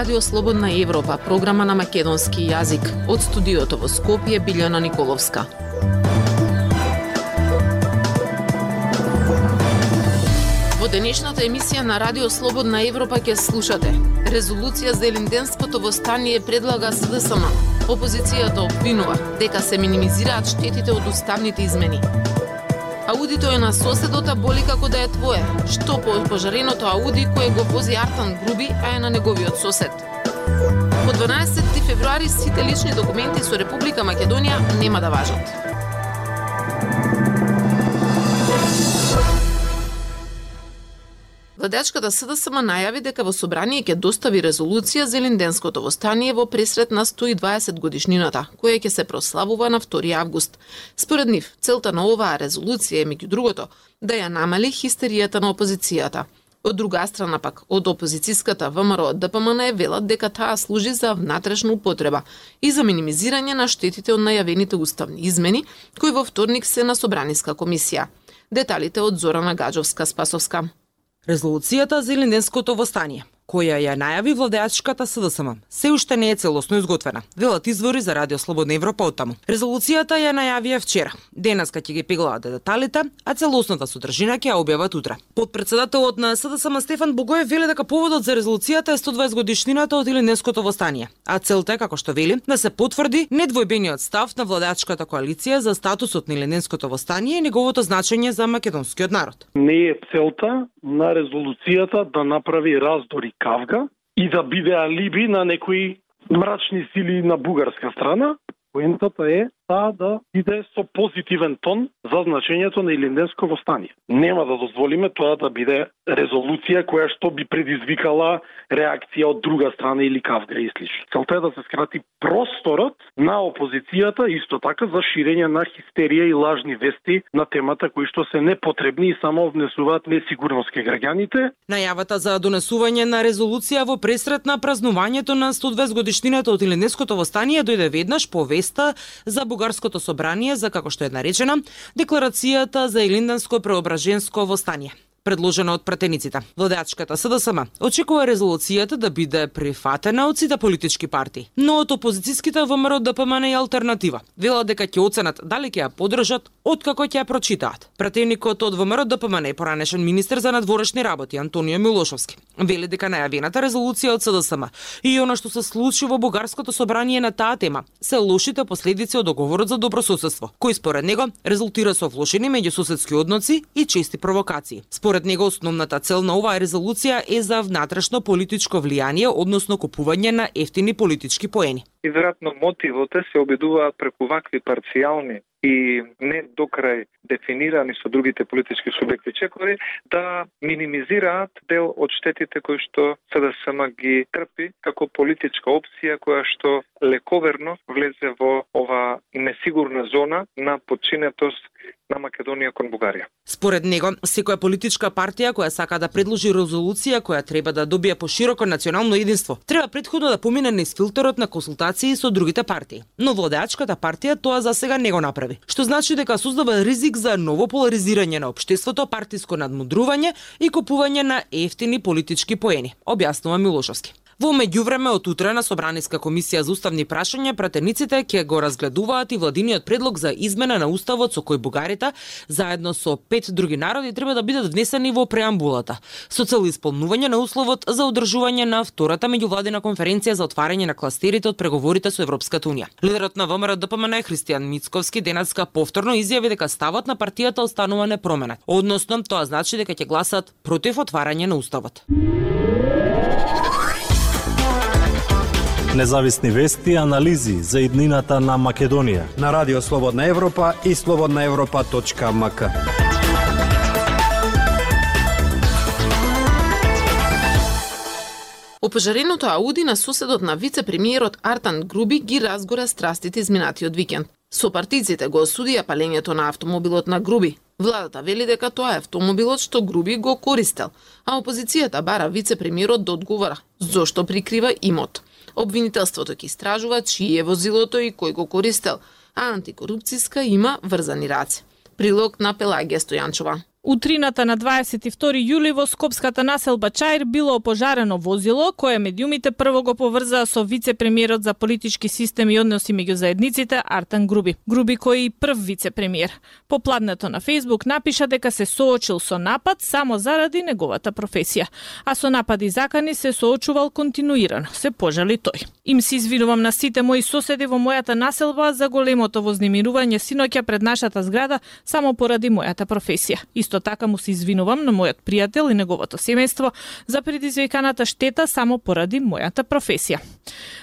Радио Слободна Европа, програма на македонски јазик. Од студиото во Скопје Билјана Николовска. Во денешната емисија на Радио Слободна Европа ќе слушате Резолуција за елинденското востание предлага СДСМ. Опозицијата обвинува дека се минимизираат штетите од уставните измени. Аудито е на соседота боли како да е твое. Што по пожареното Ауди кое го вози Артан Груби, а е на неговиот сосед. По 12 февруари сите лични документи со Република Македонија нема да важат. Владачката СДСМ најави дека во собрание ќе достави резолуција за Линденското востание во пресрет на 120 годишнината, која ќе се прославува на 2 август. Според нив, целта на оваа резолуција е меѓу другото да ја намали хистеријата на опозицијата. Од друга страна пак, од опозицијската ВМРО ДПМН е велат дека таа служи за внатрешна употреба и за минимизирање на штетите од најавените уставни измени, кои во вторник се на Собраниска комисија. Деталите од Зорана Гаджовска-Спасовска. Резолуцијата за Илинденското востание која ја најави владеачката СДСМ, се уште не е целосно изготвена, велат извори за Радио Слободна Европа од таму. Резолуцијата ја најавија вчера. Денес ќе ги пеглаат деталите, а целосната содржина ќе ја објават утре. Подпредседателот на СДСМ Стефан Богоев вели дека поводот за резолуцијата е 120 годишнината од Илинеското востание, а целта е како што вели да се потврди недвојбениот став на владеачката коалиција за статусот на Илинеското востание и неговото значење за македонскиот народ. Не е целта на резолуцијата да направи раздори кавга и да биде алиби на некои мрачни сили на бугарска страна. Поентата е таа да биде со позитивен тон за значењето на Илинденско востание. Нема да дозволиме тоа да биде резолуција која што би предизвикала реакција од друга страна или кавга и слично. Целта е да се скрати просторот на опозицијата исто така за ширење на хистерија и лажни вести на темата кои што се непотребни и само внесуваат несигурност кај граѓаните. Најавата за донесување на резолуција во пресрет на празнувањето на 120 годишнината од Илинденското востание дојде веднаш по веста за Бугарското собрание за како што е наречена Декларацијата за Илинденско преображенско востание предложена од пратениците. Владеачката СДСМ очекува резолуцијата да биде прифатена од сите политички партии, но од опозицијските ВМРО ДПМН и алтернатива. Велат дека ќе оценат дали ќе ја поддржат откако ќе ја прочитаат. Пратеникот од ВМРО ДПМН е поранешен министер за надворешни работи Антонио Милошовски. Вели дека најавената резолуција од СДСМ и она што се случи во бугарското собрание на таа тема се лошите последици од договорот за добрососедство, кој според него резултира со влошени меѓусоседски односи и чести провокации. Според Според него основната цел на оваа резолуција е за внатрешно политичко влијание, односно купување на ефтини политички поени. И веројатно мотивот се обидуваат преку вакви парцијални и не до крај дефинирани со другите политички субјекти чекори да минимизираат дел од штетите кои што СДСМ ги трпи како политичка опција која што лековерно влезе во ова несигурна зона на подчинетост на Македонија кон Бугарија. Според него, секоја политичка партија која сака да предложи резолуција која треба да добие пошироко национално единство, треба предходно да помине низ филтерот на консултации со другите партии. Но владеачката партија тоа за сега не го направи, што значи дека создава ризик за ново поларизирање на општеството, партиско надмудрување и купување на ефтини политички поени, објаснува Милошовски. Во меѓувреме од утре на Собраниска комисија за уставни прашања пратениците ќе го разгледуваат и владиниот предлог за измена на уставот со кој бугарите заедно со пет други народи треба да бидат внесени во преамбулата со цел исполнување на условот за одржување на втората меѓувладина конференција за отварање на кластерите од преговорите со Европската унија. Лидерот на ВМРО ДПМН Христијан Мицковски денеска повторно изјави дека ставот на партијата останува непроменет. Односно, тоа значи дека ќе гласат против отварање на уставот. Независни вести и анализи за иднината на Македонија. На Радио Слободна Европа и слободнаевропа.мк. Опожареното Ауди на соседот на вице-премиерот Артан Груби ги разгора страстите изминатиот викенд. Сопартиците го осудија палењето на автомобилот на Груби. Владата вели дека тоа е автомобилот што Груби го користел, а опозицијата бара вице-премиерот да одговара зошто прикрива имот. Обвинителството ќе истражува чие е возилото и кој го користел, а антикорупцијска има врзани раце. Прилог на Пелагија Стојанчова. Утрината на 22 јули во Скопската населба Чаир било опожарено возило кое медиумите прво го поврзаа со вице-премиерот за политички систем и односи меѓу заедниците Артан Груби. Груби кој и прв вице-премиер. По пладнето на Фейсбук напиша дека се соочил со напад само заради неговата професија, а со напади закани се соочувал континуирано, се пожали тој. Им се извинувам на сите мои соседи во мојата населба за големото вознемирување синоќа пред нашата зграда само поради мојата професија. Исто така му се извинувам на мојот пријател и неговото семејство за предизвиканата штета само поради мојата професија.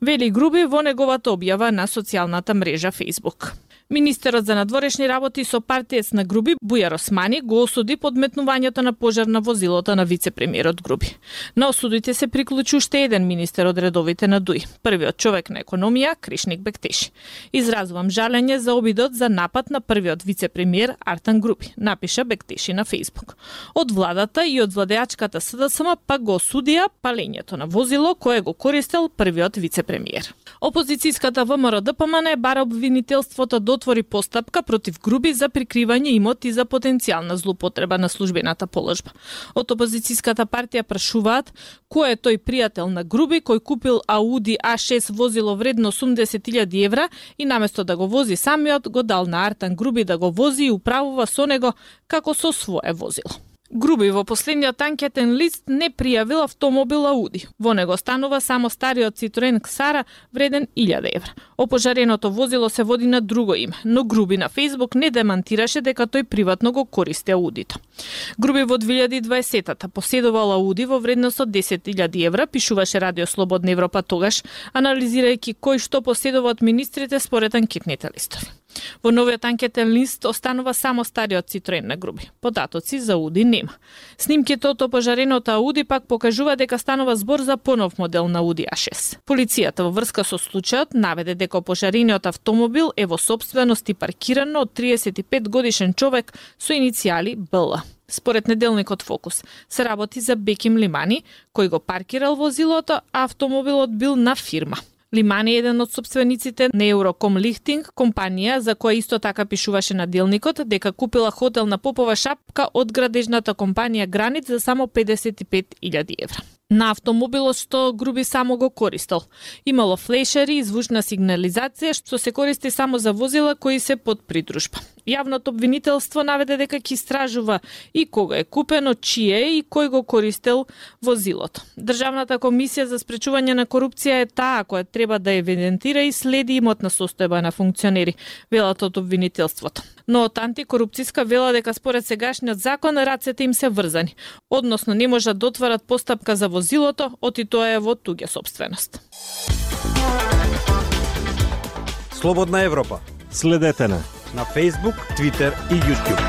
Вели Груби во неговата објава на социјалната мрежа Facebook. Министерот за надворешни работи со партијец на Груби Бујар Османи го осуди подметнувањето на пожар на возилото на вице-премиерот Груби. На осудите се приклучи уште еден министер од редовите на Дуј, првиот човек на економија Кришник Бектеши. Изразувам жалење за обидот за напад на првиот вице-премиер Артан Груби, напиша Бектеши на Фейсбук. Од владата и од владеачката СДСМ пак го осудија палењето на возило кое го користел првиот вице-премиер. Опозицијската ВМРО ДПМН бара обвинителството до отвори постапка против Груби за прикривање имоти за потенцијална злупотреба на службената положба. Од опозицијската партија прашуваат кој е тој пријател на Груби кој купил Ауди А6 возило вредно 80.000 евра и наместо да го вози самиот го дал на Артан Груби да го вози и управува со него како со свое возило. Груби во последниот анкетен лист не пријавил автомобил Ауди. Во него станува само стариот Citroen Ксара вреден 1000 евра. Опожареното возило се води на друго име, но Груби на Facebook не демантираше дека тој приватно го користи Аудито. Груби во 2020-та поседувал Ауди во вредност од 10.000 евра, пишуваше Радио Слободна Европа тогаш, анализирајќи кој што поседува од министрите според анкетните листови. Во новиот анкетен лист останува само стариот Citroen на Груби. Податоци за Ауди нема. Снимките од опожареното Ауди пак покажува дека станува збор за понов модел на Ауди А6. Полицијата во врска со случајот наведе дека опожарениот автомобил е во собственост и паркиран од 35 годишен човек со иницијали БЛ. Според неделникот Фокус, се работи за Беким Лимани, кој го паркирал возилото, а автомобилот бил на фирма. Лиман е еден од собствениците на Eurocom Lifting, компанија за која исто така пишуваше на делникот дека купила хотел на Попова шапка од градежната компанија Гранит за само 55.000 евра на автомобилот што Груби само го користел. Имало флешери и звучна сигнализација што се користи само за возила кои се под придружба. Јавното обвинителство наведе дека ќе истражува и кога е купено, чие и кој го користел возилото. Државната комисија за спречување на корупција е таа која треба да евидентира и следи имотна состојба на функционери, велат од обвинителството. Но од антикорупцијска вела дека според сегашниот закон рацете им се врзани, односно не можат да отварат постапка за возилото, оти тоа е во туѓа собственост. Слободна Европа. Следете на на Facebook, Twitter и YouTube.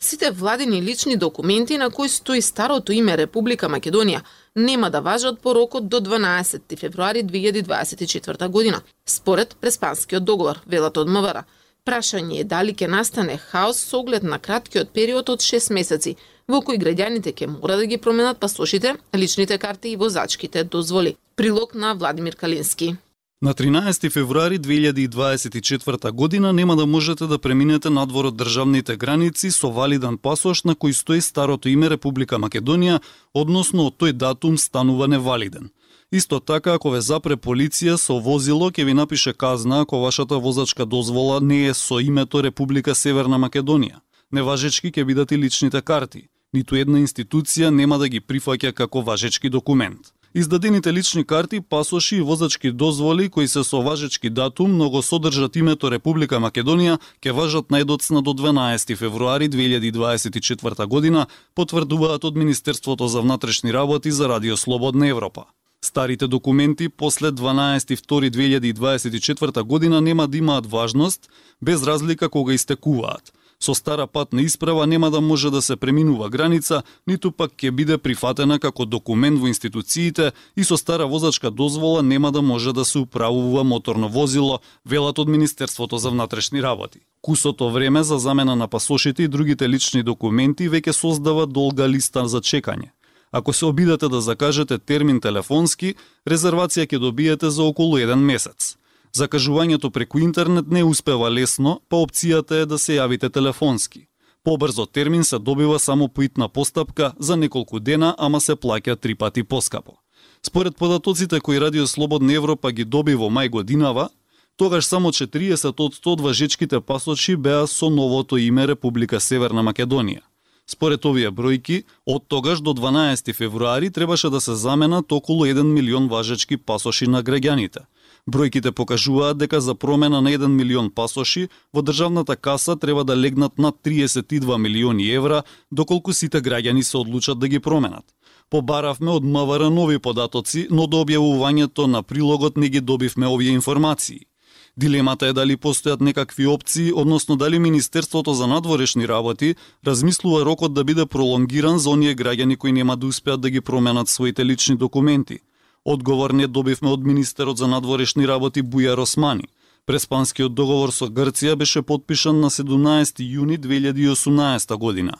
Сите владени лични документи на кои стои старото име Република Македонија нема да важат по рокот до 12 февруари 2024 година, според Преспанскиот договор, велат од МВР. Прашање е дали ќе настане хаос со оглед на краткиот период од 6 месеци, во кои граѓаните ќе мора да ги променат пасошите, личните карти и возачките дозволи. Прилог на Владимир Калински. На 13 февруари 2024 година нема да можете да преминете надвор од државните граници со валидан пасош на кој стои старото име Република Македонија, односно од тој датум станува невалиден. Исто така, ако ве запре полиција со возило, ќе ви напише казна ако вашата возачка дозвола не е со името Република Северна Македонија. Неважечки ќе бидат и личните карти ниту една институција нема да ги прифаќа како важечки документ. Издадените лични карти, пасоши и возачки дозволи кои се со важечки датум, но го содржат името Република Македонија, ќе важат најдоцна до 12 февруари 2024 година, потврдуваат од Министерството за внатрешни работи за Радио Слободна Европа. Старите документи после 12 2024 година нема да имаат важност, без разлика кога истекуваат – Со стара патна исправа нема да може да се преминува граница, ниту пак ќе биде прифатена како документ во институциите и со стара возачка дозвола нема да може да се управува моторно возило, велат од Министерството за внатрешни работи. Кусото време за замена на пасошите и другите лични документи веќе создава долга листа за чекање. Ако се обидете да закажете термин телефонски, резервација ќе добиете за околу еден месец. Закажувањето преку интернет не успева лесно, па опцијата е да се јавите телефонски. Побрзо термин се добива само по итна постапка за неколку дена, ама се плаќа три пати поскапо. Според податоците кои Радио Слободна Европа ги доби во мај годинава, тогаш само 40 од 100 важечките пасочи беа со новото име Република Северна Македонија. Според овие бројки, од тогаш до 12 февруари требаше да се заменат околу 1 милион важечки пасоши на граѓаните. Бројките покажуваат дека за промена на 1 милион пасоши во државната каса треба да легнат над 32 милиони евра, доколку сите граѓани се одлучат да ги променат. Побаравме од МВР нови податоци, но до објавувањето на прилогот не ги добивме овие информации. Дилемата е дали постојат некакви опции, односно дали Министерството за надворешни работи размислува рокот да биде пролонгиран за оние граѓани кои нема да успеат да ги променат своите лични документи. Одговор не добивме од министерот за надворешни работи Бујар Османи. Преспанскиот договор со Грција беше подпишан на 17 јуни 2018 година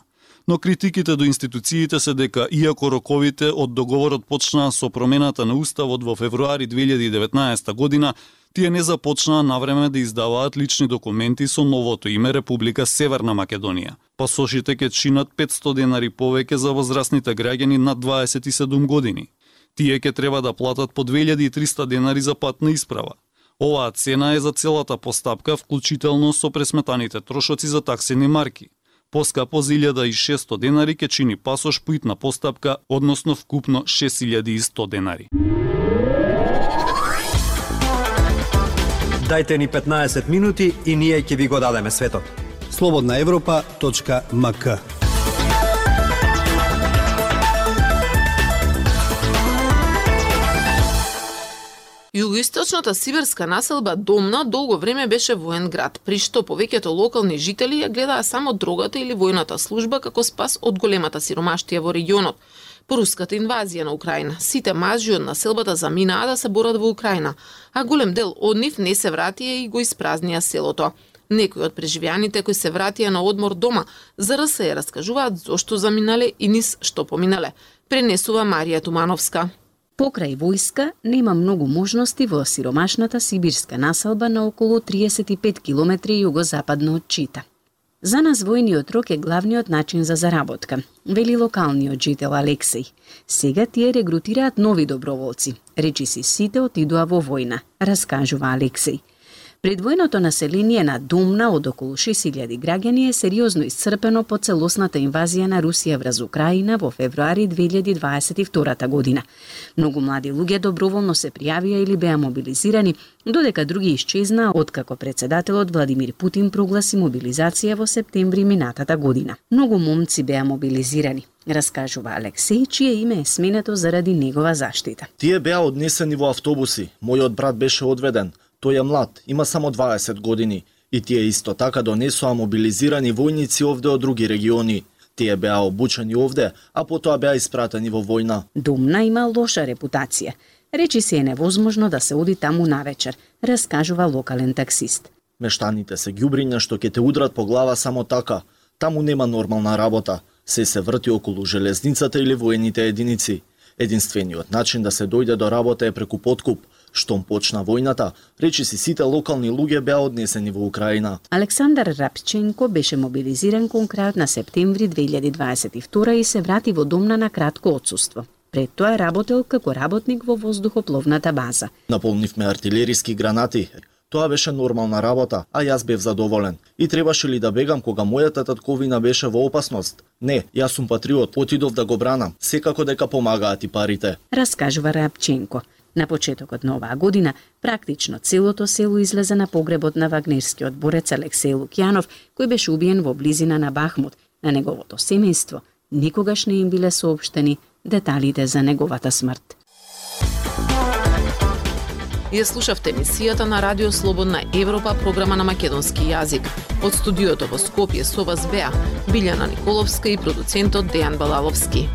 но критиките до институциите се дека иако роковите од договорот почнаа со промената на уставот во февруари 2019 година, тие не започнаа навреме да издаваат лични документи со новото име Република Северна Македонија. Пасошите ќе чинат 500 денари повеќе за возрастните граѓани над 27 години. Тие ќе треба да платат по 2300 денари за патна исправа. Оваа цена е за целата постапка, вклучително со пресметаните трошоци за таксени марки. Поскапо за 1600 денари ќе чини пасош по итна постапка, односно вкупно 6100 денари. Дайте ни 15 минути и ние ќе ви го дадеме светот. Слободна Европа.мк Југоисточната сибирска населба Домна долго време беше воен град, при што повеќето локални жители ја гледаа само дрогата или војната служба како спас од големата сиромаштија во регионот. По руската инвазија на Украина, сите мажи од населбата заминаа да се борат во Украина, а голем дел од нив не се вратија и го испразнија селото. Некои од преживеаните кои се вратија на одмор дома, за се раскажуваат зошто заминале и низ што поминале. Пренесува Марија Тумановска. Покрај војска нема многу можности во сиромашната сибирска населба на околу 35 километри југозападно од Чита. За нас војниот рок е главниот начин за заработка, вели локалниот жител Алексеј. Сега тие регрутираат нови доброволци. Речи си сите отидоа во војна, раскажува Алексеј. Предвојното население на Думна од околу 6000 граѓани е сериозно исцрпено по целосната инвазија на Русија врз Украина во февруари 2022 година. Многу млади луѓе доброволно се пријавија или беа мобилизирани, додека други исчезнаа откако председателот Владимир Путин прогласи мобилизација во септември минатата година. Многу момци беа мобилизирани, раскажува Алексеј, чие име е сменето заради негова заштита. Тие беа однесени во автобуси. Мојот брат беше одведен. Тој е млад, има само 20 години и тие исто така донесоа мобилизирани војници овде од други региони. Тие беа обучени овде, а потоа беа испратени во војна. Думна има лоша репутација. Речи се е невозможно да се оди таму навечер, раскажува локален таксист. Мештаните се ѓубриња што ќе те удрат по глава само така. Таму нема нормална работа. Се се врти околу железницата или воените единици. Единствениот начин да се дојде до работа е преку подкуп, Штом почна војната, речи си сите локални луѓе беа однесени во Украина. Александар Рапченко беше мобилизиран кон крајот на септември 2022 и се врати во домна на кратко отсуство. Пред тоа работел како работник во воздухопловната база. Наполнивме артилериски гранати, Тоа беше нормална работа, а јас бев задоволен. И требаше ли да бегам кога мојата татковина беше во опасност? Не, јас сум патриот, отидов да го бранам. Секако дека помагаат и парите. Раскажува Рапченко. На почетокот на оваа година, практично целото село излезе на погребот на вагнерскиот борец Алексеј Лукјанов, кој беше убиен во близина на Бахмут. На неговото семејство никогаш не им биле соопштени деталите за неговата смрт. Ја слушавте емисијата на Радио Слободна Европа, програма на македонски јазик. Од студиото во Скопје со вас беа Билјана Николовска и продуцентот Дејан Балаловски.